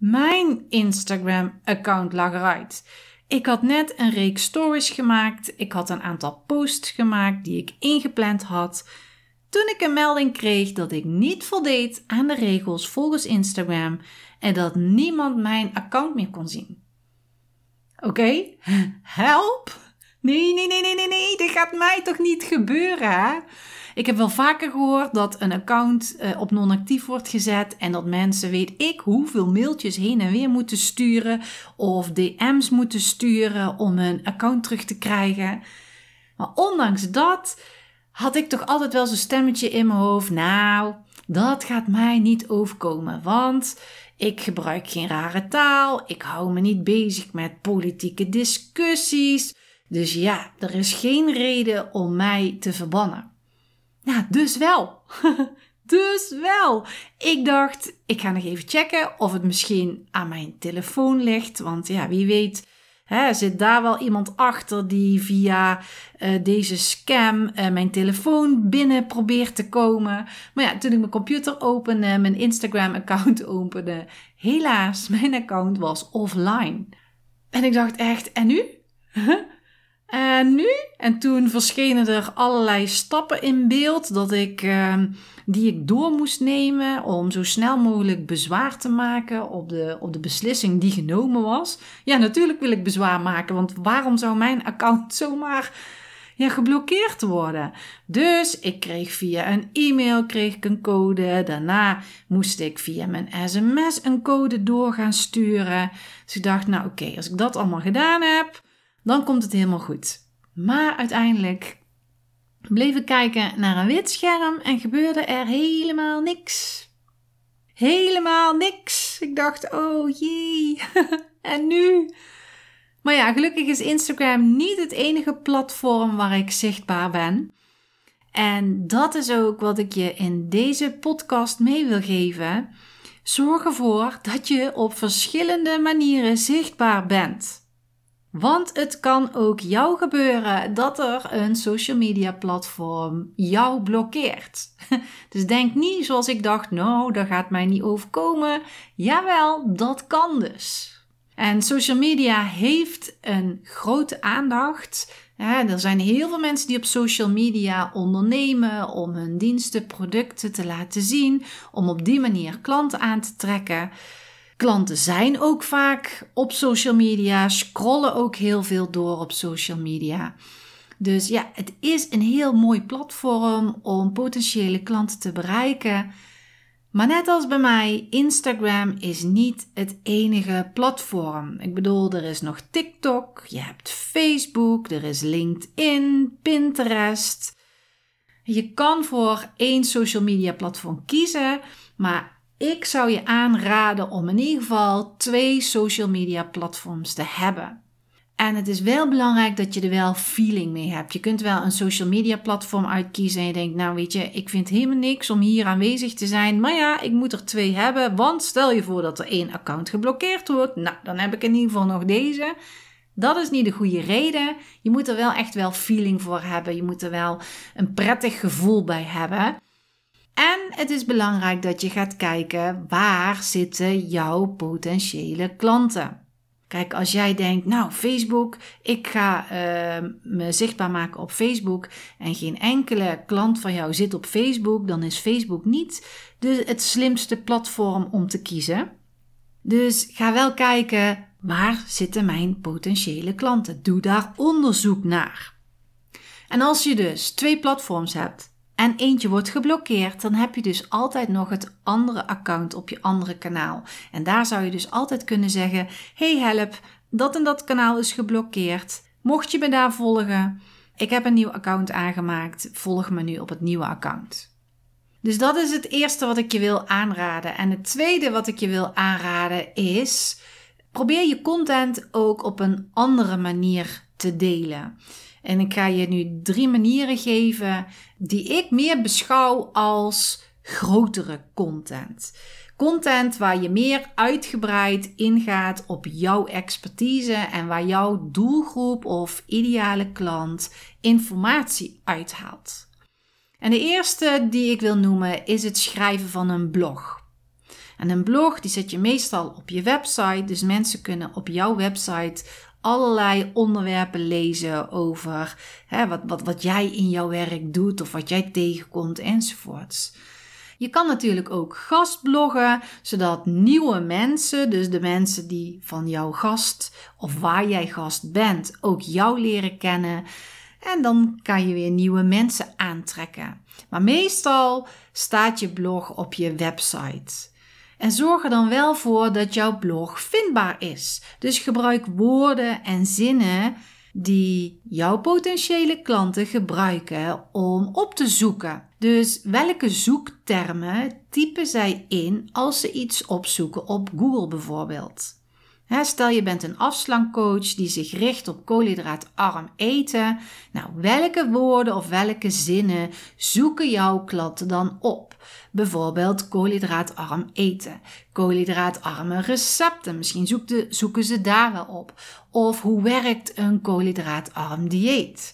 Mijn Instagram-account lag eruit. Ik had net een reeks stories gemaakt. Ik had een aantal posts gemaakt die ik ingepland had. Toen ik een melding kreeg dat ik niet voldeed aan de regels volgens Instagram en dat niemand mijn account meer kon zien. Oké, help! Nee, nee, nee, nee, nee, nee, dit gaat mij toch niet gebeuren, hè? Ik heb wel vaker gehoord dat een account uh, op non-actief wordt gezet en dat mensen, weet ik, hoeveel mailtjes heen en weer moeten sturen of DM's moeten sturen om hun account terug te krijgen. Maar ondanks dat had ik toch altijd wel zo'n stemmetje in mijn hoofd. Nou, dat gaat mij niet overkomen, want ik gebruik geen rare taal, ik hou me niet bezig met politieke discussies. Dus ja, er is geen reden om mij te verbannen. Ja, dus wel. dus wel. Ik dacht, ik ga nog even checken of het misschien aan mijn telefoon ligt. Want ja, wie weet. Zit daar wel iemand achter die via uh, deze scam uh, mijn telefoon binnen probeert te komen? Maar ja, toen ik mijn computer opende, mijn Instagram-account opende, helaas, mijn account was offline. En ik dacht echt, en nu? En nu? En toen verschenen er allerlei stappen in beeld dat ik, uh, die ik door moest nemen om zo snel mogelijk bezwaar te maken op de, op de beslissing die genomen was. Ja, natuurlijk wil ik bezwaar maken, want waarom zou mijn account zomaar ja, geblokkeerd worden? Dus ik kreeg via een e-mail kreeg ik een code. Daarna moest ik via mijn sms een code door gaan sturen. Dus ik dacht, nou oké, als ik dat allemaal gedaan heb dan komt het helemaal goed. Maar uiteindelijk bleef ik kijken naar een wit scherm en gebeurde er helemaal niks. Helemaal niks. Ik dacht, oh jee, en nu? Maar ja, gelukkig is Instagram niet het enige platform waar ik zichtbaar ben. En dat is ook wat ik je in deze podcast mee wil geven. Zorg ervoor dat je op verschillende manieren zichtbaar bent. Want het kan ook jou gebeuren dat er een social media platform jou blokkeert. Dus denk niet zoals ik dacht, nou, dat gaat mij niet overkomen. Jawel, dat kan dus. En social media heeft een grote aandacht. er zijn heel veel mensen die op social media ondernemen om hun diensten, producten te laten zien, om op die manier klanten aan te trekken. Klanten zijn ook vaak op social media, scrollen ook heel veel door op social media. Dus ja, het is een heel mooi platform om potentiële klanten te bereiken. Maar net als bij mij, Instagram is niet het enige platform. Ik bedoel, er is nog TikTok, je hebt Facebook, er is LinkedIn, Pinterest. Je kan voor één social media platform kiezen, maar ik zou je aanraden om in ieder geval twee social media platforms te hebben. En het is wel belangrijk dat je er wel feeling mee hebt. Je kunt wel een social media platform uitkiezen en je denkt, nou weet je, ik vind helemaal niks om hier aanwezig te zijn. Maar ja, ik moet er twee hebben, want stel je voor dat er één account geblokkeerd wordt. Nou, dan heb ik in ieder geval nog deze. Dat is niet de goede reden. Je moet er wel echt wel feeling voor hebben. Je moet er wel een prettig gevoel bij hebben. En het is belangrijk dat je gaat kijken waar zitten jouw potentiële klanten. Kijk, als jij denkt, nou, Facebook, ik ga uh, me zichtbaar maken op Facebook en geen enkele klant van jou zit op Facebook, dan is Facebook niet de, het slimste platform om te kiezen. Dus ga wel kijken, waar zitten mijn potentiële klanten? Doe daar onderzoek naar. En als je dus twee platforms hebt en eentje wordt geblokkeerd, dan heb je dus altijd nog het andere account op je andere kanaal. En daar zou je dus altijd kunnen zeggen: Hey help, dat en dat kanaal is geblokkeerd. Mocht je me daar volgen, ik heb een nieuw account aangemaakt, volg me nu op het nieuwe account. Dus dat is het eerste wat ik je wil aanraden. En het tweede wat ik je wil aanraden is: probeer je content ook op een andere manier te delen. En ik ga je nu drie manieren geven die ik meer beschouw als grotere content. Content waar je meer uitgebreid ingaat op jouw expertise en waar jouw doelgroep of ideale klant informatie uithaalt. En de eerste die ik wil noemen is het schrijven van een blog. En een blog die zet je meestal op je website, dus mensen kunnen op jouw website allerlei onderwerpen lezen over hè, wat, wat, wat jij in jouw werk doet of wat jij tegenkomt enzovoorts. Je kan natuurlijk ook gastbloggen, zodat nieuwe mensen, dus de mensen die van jouw gast of waar jij gast bent, ook jou leren kennen. En dan kan je weer nieuwe mensen aantrekken. Maar meestal staat je blog op je website. En zorg er dan wel voor dat jouw blog vindbaar is. Dus gebruik woorden en zinnen die jouw potentiële klanten gebruiken om op te zoeken. Dus welke zoektermen typen zij in als ze iets opzoeken op Google bijvoorbeeld? stel je bent een afslankcoach die zich richt op koolhydraatarm eten. Nou, welke woorden of welke zinnen zoeken jouw klanten dan op? Bijvoorbeeld koolhydraatarm eten, koolhydraatarme recepten. Misschien zoeken ze daar wel op. Of hoe werkt een koolhydraatarm dieet?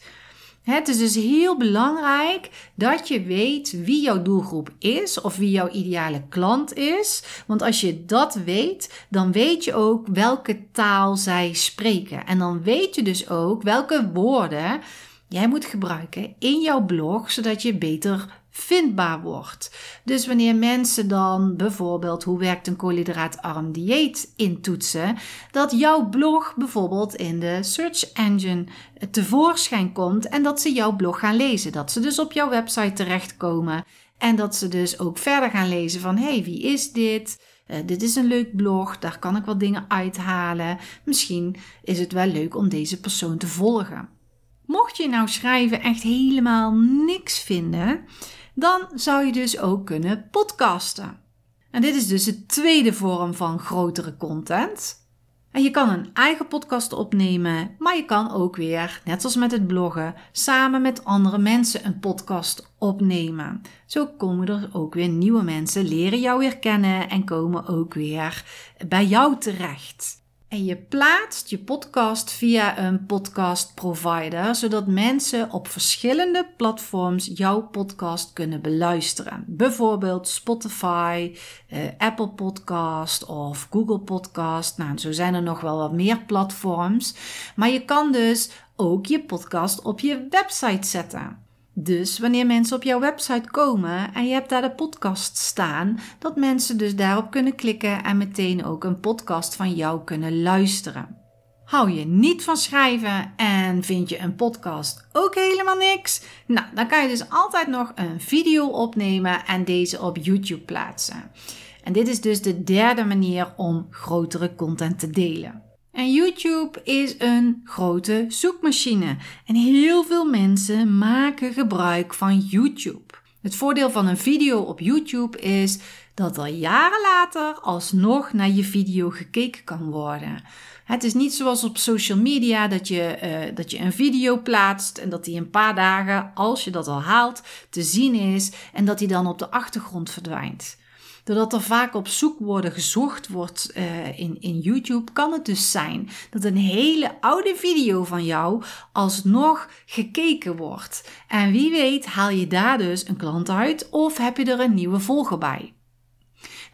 Het is dus heel belangrijk dat je weet wie jouw doelgroep is of wie jouw ideale klant is. Want als je dat weet, dan weet je ook welke taal zij spreken. En dan weet je dus ook welke woorden jij moet gebruiken in jouw blog, zodat je beter vindbaar wordt. Dus wanneer mensen dan bijvoorbeeld hoe werkt een koolhydraatarm dieet intoetsen, dat jouw blog bijvoorbeeld in de search engine tevoorschijn komt en dat ze jouw blog gaan lezen. Dat ze dus op jouw website terechtkomen en dat ze dus ook verder gaan lezen van hey, wie is dit? Uh, dit is een leuk blog, daar kan ik wat dingen uithalen. Misschien is het wel leuk om deze persoon te volgen. Mocht je nou schrijven echt helemaal niks vinden, dan zou je dus ook kunnen podcasten. En dit is dus de tweede vorm van grotere content. En je kan een eigen podcast opnemen, maar je kan ook weer, net als met het bloggen, samen met andere mensen een podcast opnemen. Zo komen er ook weer nieuwe mensen, leren jou weer kennen en komen ook weer bij jou terecht. En je plaatst je podcast via een podcast provider, zodat mensen op verschillende platforms jouw podcast kunnen beluisteren. Bijvoorbeeld Spotify, eh, Apple Podcast of Google Podcast. Nou, zo zijn er nog wel wat meer platforms. Maar je kan dus ook je podcast op je website zetten. Dus wanneer mensen op jouw website komen en je hebt daar de podcast staan, dat mensen dus daarop kunnen klikken en meteen ook een podcast van jou kunnen luisteren. Hou je niet van schrijven en vind je een podcast ook helemaal niks? Nou, dan kan je dus altijd nog een video opnemen en deze op YouTube plaatsen. En dit is dus de derde manier om grotere content te delen. En YouTube is een grote zoekmachine. En heel veel mensen maken gebruik van YouTube. Het voordeel van een video op YouTube is dat er jaren later alsnog naar je video gekeken kan worden. Het is niet zoals op social media dat je, uh, dat je een video plaatst en dat die een paar dagen, als je dat al haalt, te zien is en dat die dan op de achtergrond verdwijnt. Doordat er vaak op zoekwoorden gezocht wordt uh, in, in YouTube, kan het dus zijn dat een hele oude video van jou alsnog gekeken wordt. En wie weet haal je daar dus een klant uit of heb je er een nieuwe volger bij.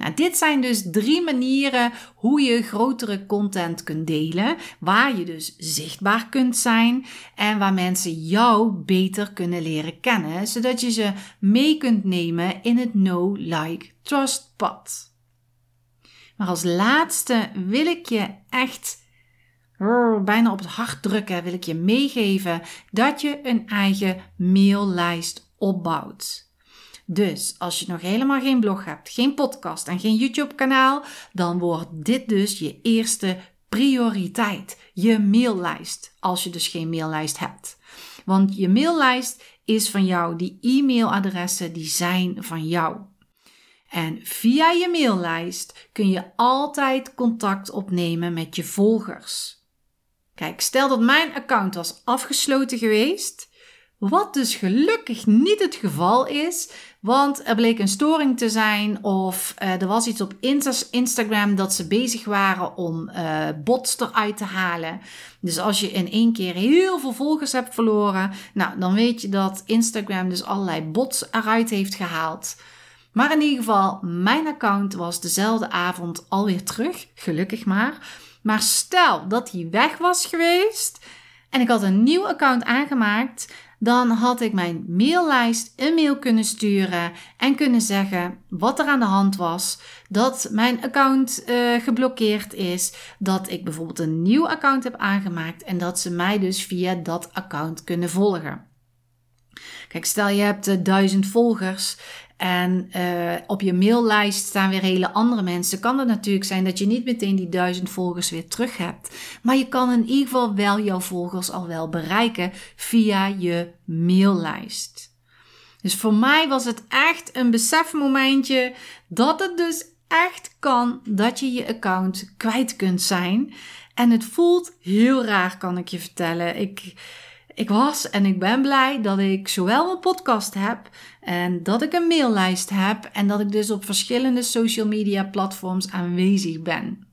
Nou, dit zijn dus drie manieren hoe je grotere content kunt delen, waar je dus zichtbaar kunt zijn en waar mensen jou beter kunnen leren kennen, zodat je ze mee kunt nemen in het know, like, trust pad. Maar als laatste wil ik je echt bijna op het hart drukken, wil ik je meegeven dat je een eigen maillijst opbouwt. Dus als je nog helemaal geen blog hebt, geen podcast en geen YouTube-kanaal, dan wordt dit dus je eerste prioriteit. Je maillijst, als je dus geen maillijst hebt. Want je maillijst is van jou, die e-mailadressen die zijn van jou. En via je maillijst kun je altijd contact opnemen met je volgers. Kijk, stel dat mijn account was afgesloten geweest, wat dus gelukkig niet het geval is, want er bleek een storing te zijn of uh, er was iets op Instagram dat ze bezig waren om uh, bots eruit te halen. Dus als je in één keer heel veel volgers hebt verloren, nou dan weet je dat Instagram dus allerlei bots eruit heeft gehaald. Maar in ieder geval, mijn account was dezelfde avond alweer terug, gelukkig maar. Maar stel dat hij weg was geweest en ik had een nieuw account aangemaakt, dan had ik mijn maillijst een mail kunnen sturen en kunnen zeggen wat er aan de hand was, dat mijn account uh, geblokkeerd is, dat ik bijvoorbeeld een nieuw account heb aangemaakt en dat ze mij dus via dat account kunnen volgen. Kijk, stel je hebt uh, duizend volgers en uh, op je maillijst staan weer hele andere mensen. Kan het natuurlijk zijn dat je niet meteen die duizend volgers weer terug hebt. Maar je kan in ieder geval wel jouw volgers al wel bereiken via je maillijst. Dus voor mij was het echt een besefmomentje dat het dus echt kan dat je je account kwijt kunt zijn. En het voelt heel raar, kan ik je vertellen. Ik, ik was en ik ben blij dat ik zowel een podcast heb en dat ik een maillijst heb en dat ik dus op verschillende social media platforms aanwezig ben.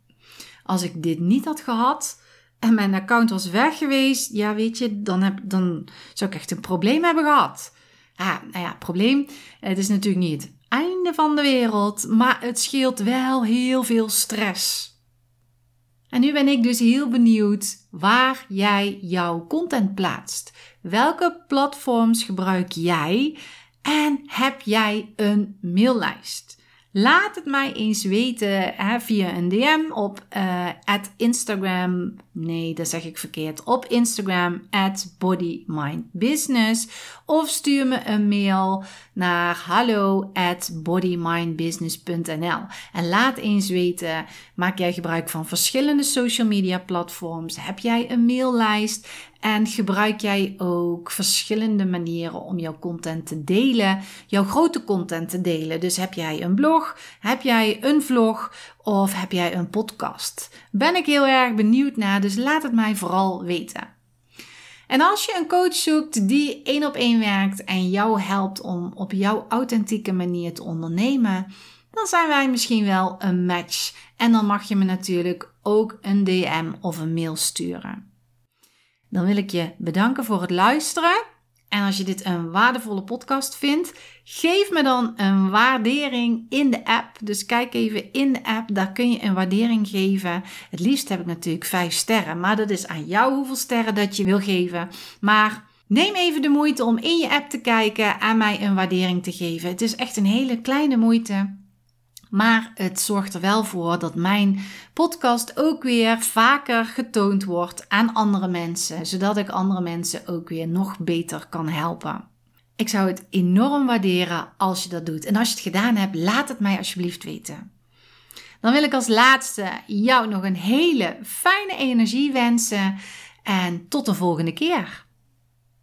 Als ik dit niet had gehad en mijn account was weg geweest, ja weet je, dan, heb, dan zou ik echt een probleem hebben gehad. Ja, nou ja, probleem. Het is natuurlijk niet het einde van de wereld, maar het scheelt wel heel veel stress. En nu ben ik dus heel benieuwd waar jij jouw content plaatst. Welke platforms gebruik jij en heb jij een maillijst? Laat het mij eens weten via een DM op uh, Instagram. Nee, dat zeg ik verkeerd. Op Instagram at bodymindbusiness. Of stuur me een mail naar hallo at bodymindbusiness.nl. En laat eens weten, maak jij gebruik van verschillende social media platforms? Heb jij een maillijst? En gebruik jij ook verschillende manieren om jouw content te delen, jouw grote content te delen? Dus heb jij een blog, heb jij een vlog of heb jij een podcast? Ben ik heel erg benieuwd naar, dus laat het mij vooral weten. En als je een coach zoekt die één op één werkt en jou helpt om op jouw authentieke manier te ondernemen, dan zijn wij misschien wel een match. En dan mag je me natuurlijk ook een DM of een mail sturen. Dan wil ik je bedanken voor het luisteren. En als je dit een waardevolle podcast vindt, geef me dan een waardering in de app. Dus kijk even in de app, daar kun je een waardering geven. Het liefst heb ik natuurlijk 5 sterren, maar dat is aan jou hoeveel sterren dat je wil geven. Maar neem even de moeite om in je app te kijken en mij een waardering te geven. Het is echt een hele kleine moeite. Maar het zorgt er wel voor dat mijn podcast ook weer vaker getoond wordt aan andere mensen, zodat ik andere mensen ook weer nog beter kan helpen. Ik zou het enorm waarderen als je dat doet. En als je het gedaan hebt, laat het mij alsjeblieft weten. Dan wil ik als laatste jou nog een hele fijne energie wensen en tot de volgende keer.